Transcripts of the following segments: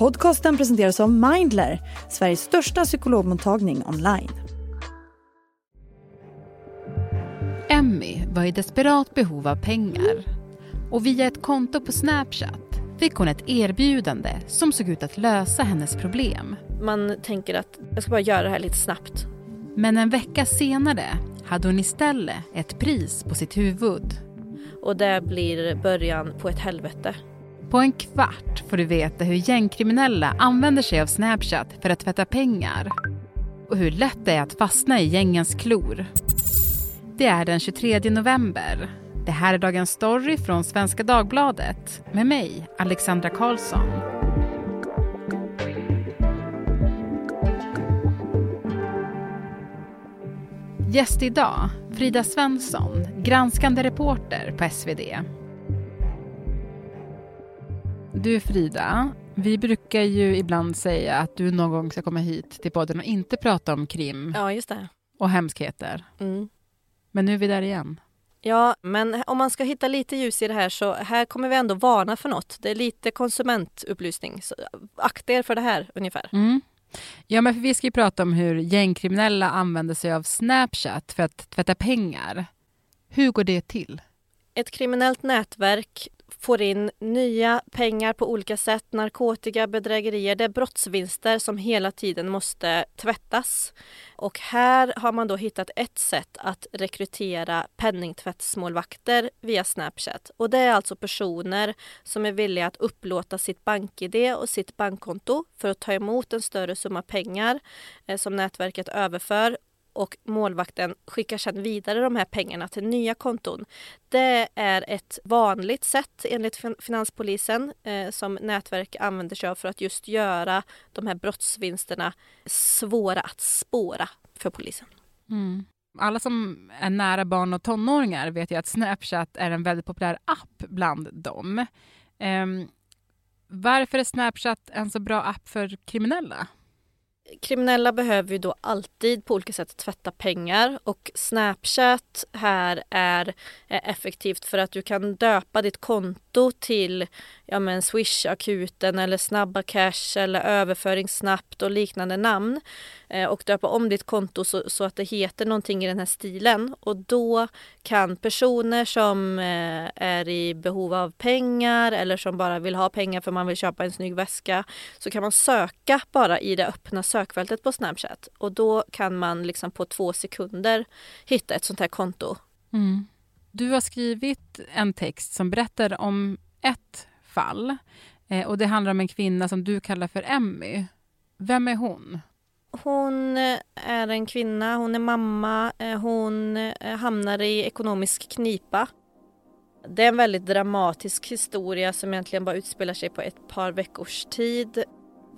Podcasten presenteras av Mindler, Sveriges största psykologmottagning online. Emmy var i desperat behov av pengar och via ett konto på Snapchat fick hon ett erbjudande som såg ut att lösa hennes problem. Man tänker att jag ska bara göra det här lite snabbt. Men en vecka senare hade hon istället ett pris på sitt huvud. Och det blir början på ett helvete. På en kvart får du veta hur gängkriminella använder sig av Snapchat för att tvätta pengar och hur lätt det är att fastna i gängens klor. Det är den 23 november. Det här är Dagens Story från Svenska Dagbladet med mig, Alexandra Karlsson. Gäst idag, Frida Svensson, granskande reporter på SvD. Du Frida, vi brukar ju ibland säga att du någon gång ska komma hit till podden och inte prata om krim Ja, just det. och hemskheter. Mm. Men nu är vi där igen. Ja, men om man ska hitta lite ljus i det här så här kommer vi ändå varna för något. Det är lite konsumentupplysning. Så akta er för det här ungefär. Mm. Ja, men för vi ska ju prata om hur gängkriminella använder sig av Snapchat för att tvätta pengar. Hur går det till? Ett kriminellt nätverk får in nya pengar på olika sätt, narkotika, bedrägerier. Det är brottsvinster som hela tiden måste tvättas. Och här har man då hittat ett sätt att rekrytera penningtvättsmålvakter via Snapchat. Och det är alltså personer som är villiga att upplåta sitt bank-id och sitt bankkonto för att ta emot en större summa pengar eh, som nätverket överför och målvakten skickar sedan vidare de här pengarna till nya konton. Det är ett vanligt sätt enligt Finanspolisen eh, som nätverk använder sig av för att just göra de här brottsvinsterna svåra att spåra för polisen. Mm. Alla som är nära barn och tonåringar vet ju att Snapchat är en väldigt populär app bland dem. Um, varför är Snapchat en så bra app för kriminella? Kriminella behöver ju då alltid på olika sätt tvätta pengar och Snapchat här är eh, effektivt för att du kan döpa ditt konto till ja men Swish-akuten eller Snabba Cash eller överföring snabbt och liknande namn eh, och döpa om ditt konto så, så, att det heter någonting i den här stilen. Och då kan personer som eh, är i behov av pengar eller som bara vill ha pengar för man vill köpa en snygg väska så kan man söka bara i det öppna sökfältet på Snapchat och då kan man liksom på två sekunder hitta ett sånt här konto. Mm. Du har skrivit en text som berättar om ett fall. Eh, och Det handlar om en kvinna som du kallar för Emmy. Vem är hon? Hon eh, är en kvinna, hon är mamma, eh, hon hamnar i ekonomisk knipa. Det är en väldigt dramatisk historia som egentligen bara utspelar sig på ett par veckors tid.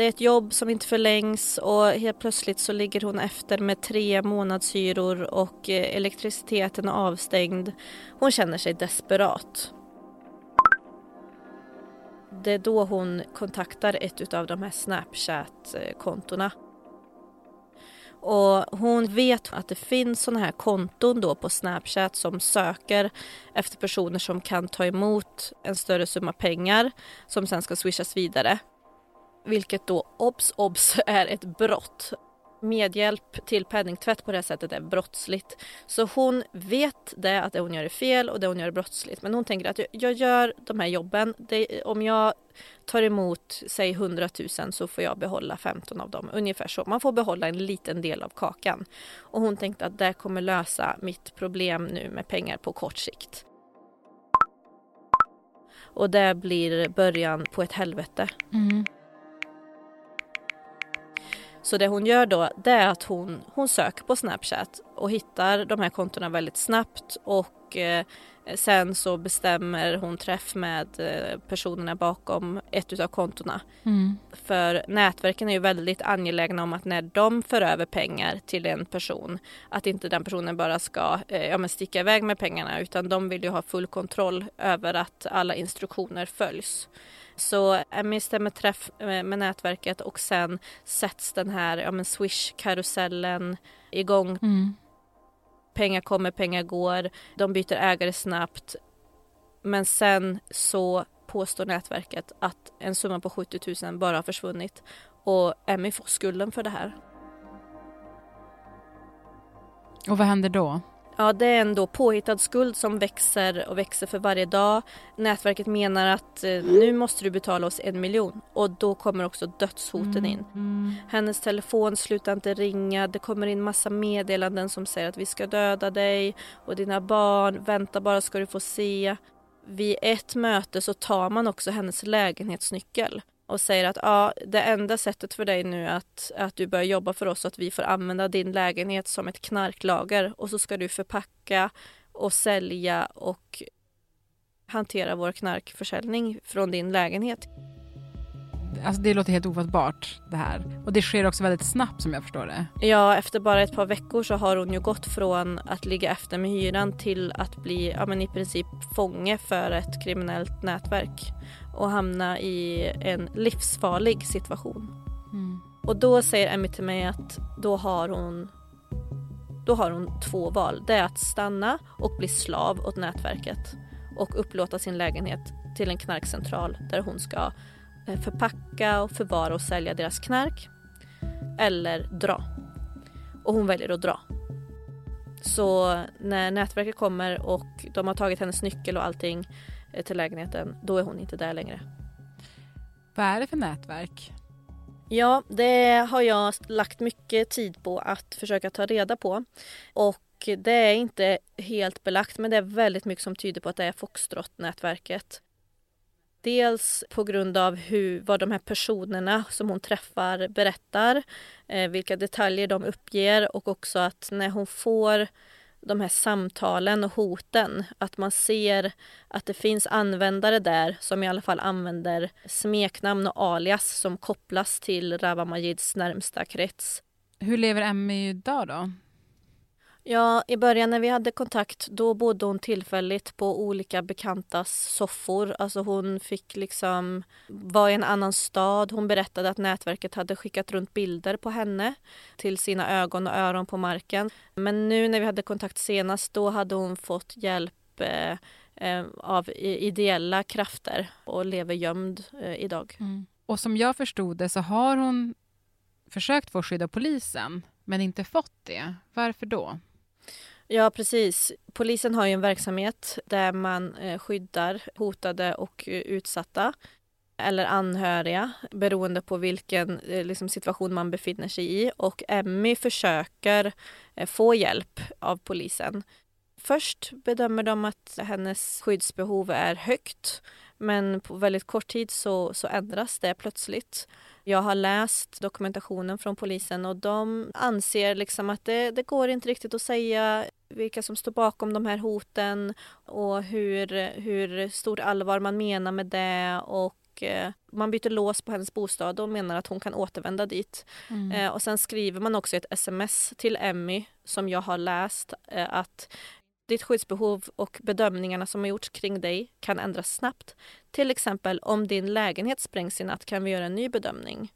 Det är ett jobb som inte förlängs och helt plötsligt så ligger hon efter med tre månadshyror och eh, elektriciteten är avstängd. Hon känner sig desperat det är då hon kontaktar ett av de här Snapchat-kontona. Och hon vet att det finns sådana här konton då på Snapchat som söker efter personer som kan ta emot en större summa pengar som sen ska swishas vidare. Vilket då, obs, obs, är ett brott medhjälp till penningtvätt på det här sättet är brottsligt. Så hon vet det att det hon gör är fel och det hon gör är brottsligt. Men hon tänker att jag gör de här jobben. Det, om jag tar emot, säg 100 000 så får jag behålla 15 av dem. Ungefär så. Man får behålla en liten del av kakan. Och hon tänkte att det kommer lösa mitt problem nu med pengar på kort sikt. Och det blir början på ett helvete. Mm. Så det hon gör då det är att hon, hon söker på Snapchat och hittar de här kontona väldigt snabbt och eh, sen så bestämmer hon träff med eh, personerna bakom ett av kontona. Mm. För nätverken är ju väldigt angelägna om att när de för över pengar till en person att inte den personen bara ska eh, ja, men sticka iväg med pengarna utan de vill ju ha full kontroll över att alla instruktioner följs. Så Emmy stämmer träff eh, med nätverket och sen sätts den här ja, men Swish-karusellen igång. Mm. Pengar kommer, pengar går. De byter ägare snabbt. Men sen så påstår nätverket att en summa på 70 000 bara har försvunnit och Emmy får skulden för det här. Och vad händer då? Ja, det är en då påhittad skuld som växer och växer för varje dag. Nätverket menar att eh, nu måste du betala oss en miljon och då kommer också dödshoten in. Mm. Hennes telefon slutar inte ringa, det kommer in massa meddelanden som säger att vi ska döda dig och dina barn, vänta bara ska du få se. Vid ett möte så tar man också hennes lägenhetsnyckel och säger att ja, det enda sättet för dig nu är att, att du börjar jobba för oss så att vi får använda din lägenhet som ett knarklager och så ska du förpacka och sälja och hantera vår knarkförsäljning från din lägenhet. Alltså det låter helt ofattbart det här. Och det sker också väldigt snabbt som jag förstår det. Ja, efter bara ett par veckor så har hon ju gått från att ligga efter med hyran till att bli ja, men i princip fånge för ett kriminellt nätverk och hamna i en livsfarlig situation. Mm. Och då säger Emmy till mig att då har hon då har hon två val. Det är att stanna och bli slav åt nätverket och upplåta sin lägenhet till en knarkcentral där hon ska eh, förpacka och förvara och sälja deras knark. Eller dra. Och hon väljer att dra. Så när nätverket kommer och de har tagit hennes nyckel och allting till lägenheten, då är hon inte där längre. Vad är det för nätverk? Ja, det har jag lagt mycket tid på att försöka ta reda på. Och det är inte helt belagt men det är väldigt mycket som tyder på att det är Foxtrot-nätverket. Dels på grund av hur, vad de här personerna som hon träffar berättar, eh, vilka detaljer de uppger och också att när hon får de här samtalen och hoten, att man ser att det finns användare där som i alla fall använder smeknamn och alias som kopplas till Rawa Majids närmsta krets. Hur lever Emmy idag då? Ja, i början när vi hade kontakt då bodde hon tillfälligt på olika bekantas soffor. Alltså hon fick liksom vara i en annan stad. Hon berättade att nätverket hade skickat runt bilder på henne till sina ögon och öron på marken. Men nu när vi hade kontakt senast då hade hon fått hjälp eh, eh, av ideella krafter och lever gömd eh, idag. Mm. Och som jag förstod det så har hon försökt få skydd av polisen men inte fått det. Varför då? Ja, precis. Polisen har ju en verksamhet där man eh, skyddar hotade och eh, utsatta eller anhöriga beroende på vilken eh, liksom, situation man befinner sig i. Och Emmy försöker få hjälp av polisen. Först bedömer de att hennes skyddsbehov är högt men på väldigt kort tid så, så ändras det plötsligt. Jag har läst dokumentationen från polisen och de anser liksom att det, det går inte riktigt att säga vilka som står bakom de här hoten och hur, hur stort allvar man menar med det och eh, man byter lås på hennes bostad och menar att hon kan återvända dit. Mm. Eh, och sen skriver man också ett sms till Emmy som jag har läst eh, att ditt skyddsbehov och bedömningarna som har gjorts kring dig kan ändras snabbt. Till exempel om din lägenhet sprängs i natt kan vi göra en ny bedömning.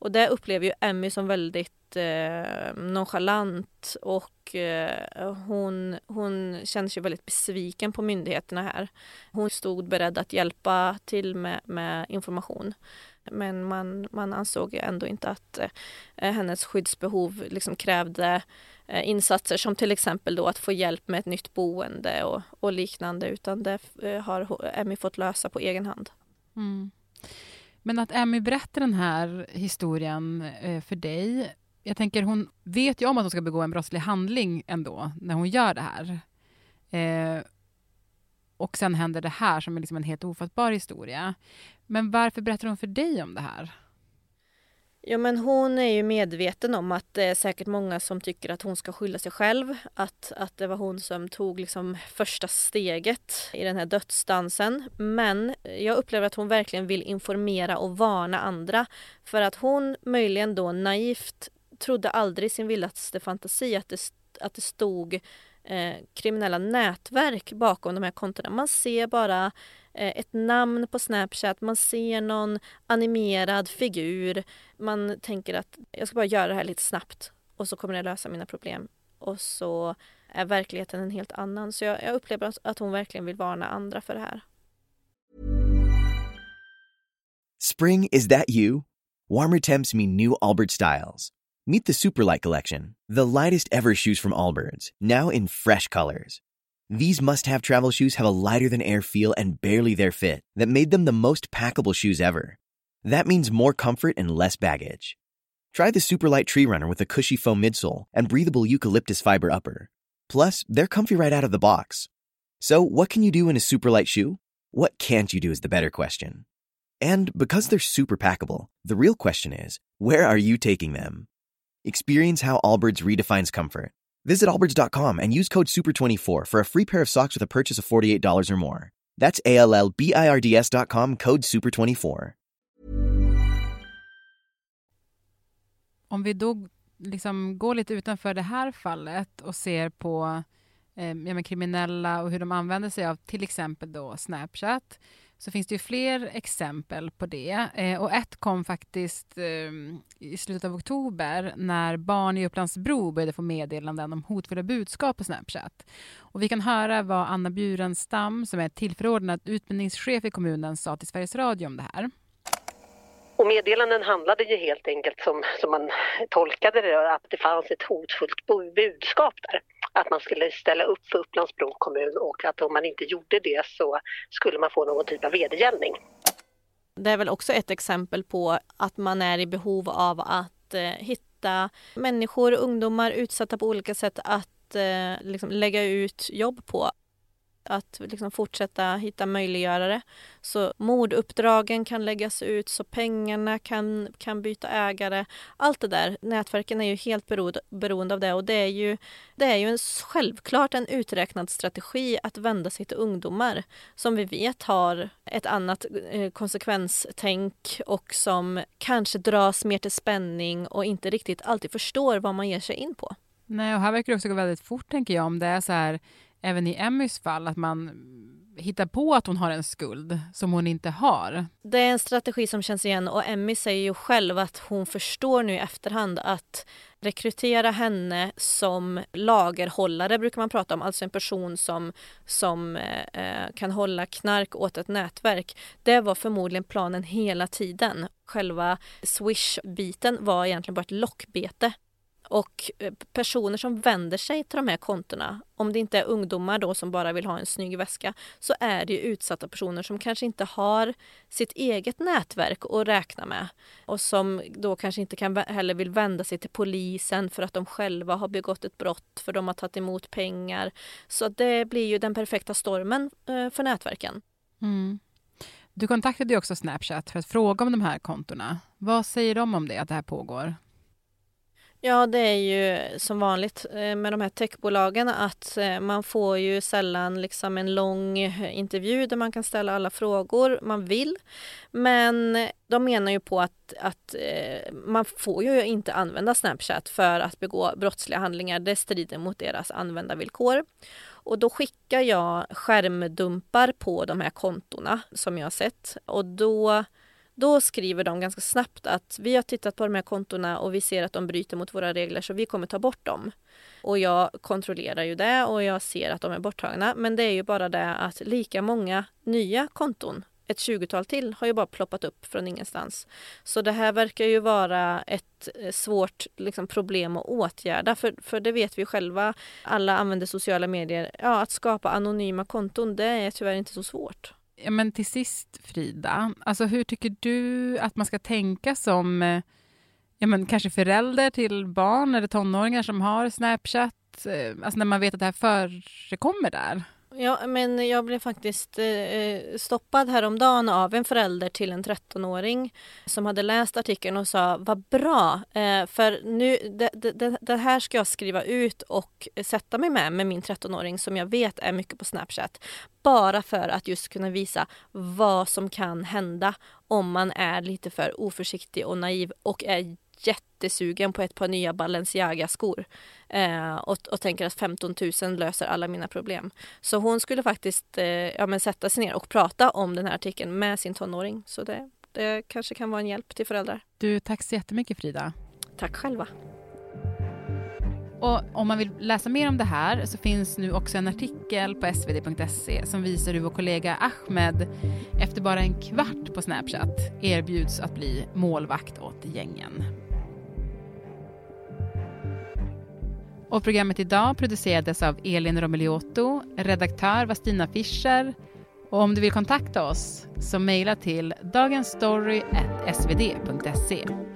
Och det upplever ju Emmy som väldigt eh, nonchalant och eh, hon, hon känner sig väldigt besviken på myndigheterna här. Hon stod beredd att hjälpa till med, med information. Men man, man ansåg ändå inte att eh, hennes skyddsbehov liksom krävde eh, insatser som till exempel då att få hjälp med ett nytt boende och, och liknande utan det eh, har Emmy fått lösa på egen hand. Mm. Men att Emmy berättar den här historien eh, för dig, jag tänker hon vet ju om att hon ska begå en brottslig handling ändå när hon gör det här. Eh, och sen händer det här som är liksom en helt ofattbar historia. Men varför berättar hon för dig om det här? Ja men hon är ju medveten om att det är säkert många som tycker att hon ska skylla sig själv. Att, att det var hon som tog liksom första steget i den här dödsdansen. Men jag upplever att hon verkligen vill informera och varna andra. För att hon möjligen då naivt trodde aldrig i sin vildaste fantasi att det, att det stod eh, kriminella nätverk bakom de här kontona. Man ser bara Eh, ett namn på Snapchat, man ser någon animerad figur. Man tänker att jag ska bara göra det här lite snabbt och så kommer det lösa mina problem. Och så är verkligheten en helt annan. Så jag, jag upplever att hon verkligen vill varna andra för det här. Spring, is that you? Warmer temps mean new Albert styles. Meet the Superlight Collection, the lightest ever shoes from Allbirds, now in fresh colors. These must have travel shoes have a lighter than air feel and barely their fit that made them the most packable shoes ever. That means more comfort and less baggage. Try the Superlight Tree Runner with a cushy foam midsole and breathable eucalyptus fiber upper. Plus, they're comfy right out of the box. So, what can you do in a superlight shoe? What can't you do is the better question. And because they're super packable, the real question is, where are you taking them? Experience how Allbirds redefines comfort. Visit allbirds.com and use code SUPER24 for a free pair of socks with a purchase of $48 or more. That's A L L B I R D S.com code SUPER24. Om vi då liksom går lite utanför det här fallet och ser på eh, ja, men kriminella och hur de använder sig av till exempel då Snapchat så finns det ju fler exempel på det. Eh, och ett kom faktiskt eh, i slutet av oktober när barn i Upplandsbro började få meddelanden om hotfulla budskap på Snapchat. Och vi kan höra vad Anna Bjurenstam, som är tillförordnad utbildningschef i kommunen, sa till Sveriges Radio om det här. Och meddelanden handlade ju helt enkelt som, som man tolkade det, att det fanns ett hotfullt budskap där. Att man skulle ställa upp för Upplands-Bro kommun och att om man inte gjorde det så skulle man få någon typ av vedergällning. Det är väl också ett exempel på att man är i behov av att eh, hitta människor, ungdomar utsatta på olika sätt att eh, liksom lägga ut jobb på att liksom fortsätta hitta möjliggörare. Så morduppdragen kan läggas ut, så pengarna kan, kan byta ägare. Allt det där, nätverken är ju helt beroende, beroende av det och det är ju, det är ju en, självklart en uträknad strategi att vända sig till ungdomar som vi vet har ett annat eh, konsekvenstänk och som kanske dras mer till spänning och inte riktigt alltid förstår vad man ger sig in på. Nej, och här verkar det också gå väldigt fort, tänker jag, om det är så här även i Emmys fall, att man hittar på att hon har en skuld som hon inte har. Det är en strategi som känns igen och Emmy säger ju själv att hon förstår nu i efterhand att rekrytera henne som lagerhållare brukar man prata om, alltså en person som, som eh, eh kan hålla knark åt ett nätverk. Det var förmodligen planen hela tiden. Själva Swish-biten var egentligen bara ett lockbete och eh, personer som vänder sig till de här kontona, om det inte är ungdomar då som bara vill ha en snygg väska, så är det ju utsatta personer som kanske inte har sitt eget nätverk att räkna med och som då kanske inte kan heller vill vända sig till polisen för att de själva har begått ett brott, för de har tagit emot pengar. Så det blir ju den perfekta stormen eh, för nätverken. Mm. Du kontaktade ju också Snapchat för att fråga om de här kontona. Vad säger de om det, att det här pågår? Ja, det är ju som vanligt eh, med de här techbolagen att eh, man får ju sällan liksom en lång eh, intervju där man kan ställa alla frågor man vill. Men de menar ju på att, att man får ju inte använda Snapchat för att begå brottsliga handlingar. Det strider mot deras användarvillkor. Och då skickar jag skärmdumpar på de här kontona som jag har sett och då då skriver de ganska snabbt att vi har tittat på de här kontona och vi ser att de bryter mot våra regler så vi kommer ta bort dem. Och jag kontrollerar ju det och jag ser att de är borttagna. Men det är ju bara det att lika många nya konton, ett tjugotal till, har ju bara ploppat upp från ingenstans. Så det här verkar ju vara ett eh, svårt liksom, problem att åtgärda. För, för det vet vi själva, alla använder sociala medier. Ja, att skapa anonyma konton, det är tyvärr inte så svårt. Ja, men till sist, Frida, alltså hur tycker du att man ska tänka som eh, ja, men kanske förälder till barn eller tonåringar som har Snapchat, eh, alltså när man vet att det här förekommer där? Ja, men jag blev faktiskt eh, eh, stoppad häromdagen av en förälder till en 13-åring som hade läst artikeln och sa vad bra, eh, för nu det, det, det, här ska jag skriva ut och sätta mig med med min 13-åring som jag vet är mycket på Snapchat. Bara för att just kunna visa vad som kan hända om man är lite för oförsiktig och naiv och är jättesugen på ett par nya Balenciaga-skor eh, och, och tänker att 15 000 löser alla mina problem. Så hon skulle faktiskt eh, ja, men sätta sig ner och prata om den här artikeln med sin tonåring. Så det, det kanske kan vara en hjälp till föräldrar. Du, tack så jättemycket Frida. Tack själva. Och om man vill läsa mer om det här så finns nu också en artikel på svd.se som visar hur vår kollega Ahmed efter bara en kvart på Snapchat erbjuds att bli målvakt åt gängen. Och programmet idag producerades av Elin Romeliotto, redaktör var Stina Fischer och om du vill kontakta oss så mejla till dagensstory.svd.se.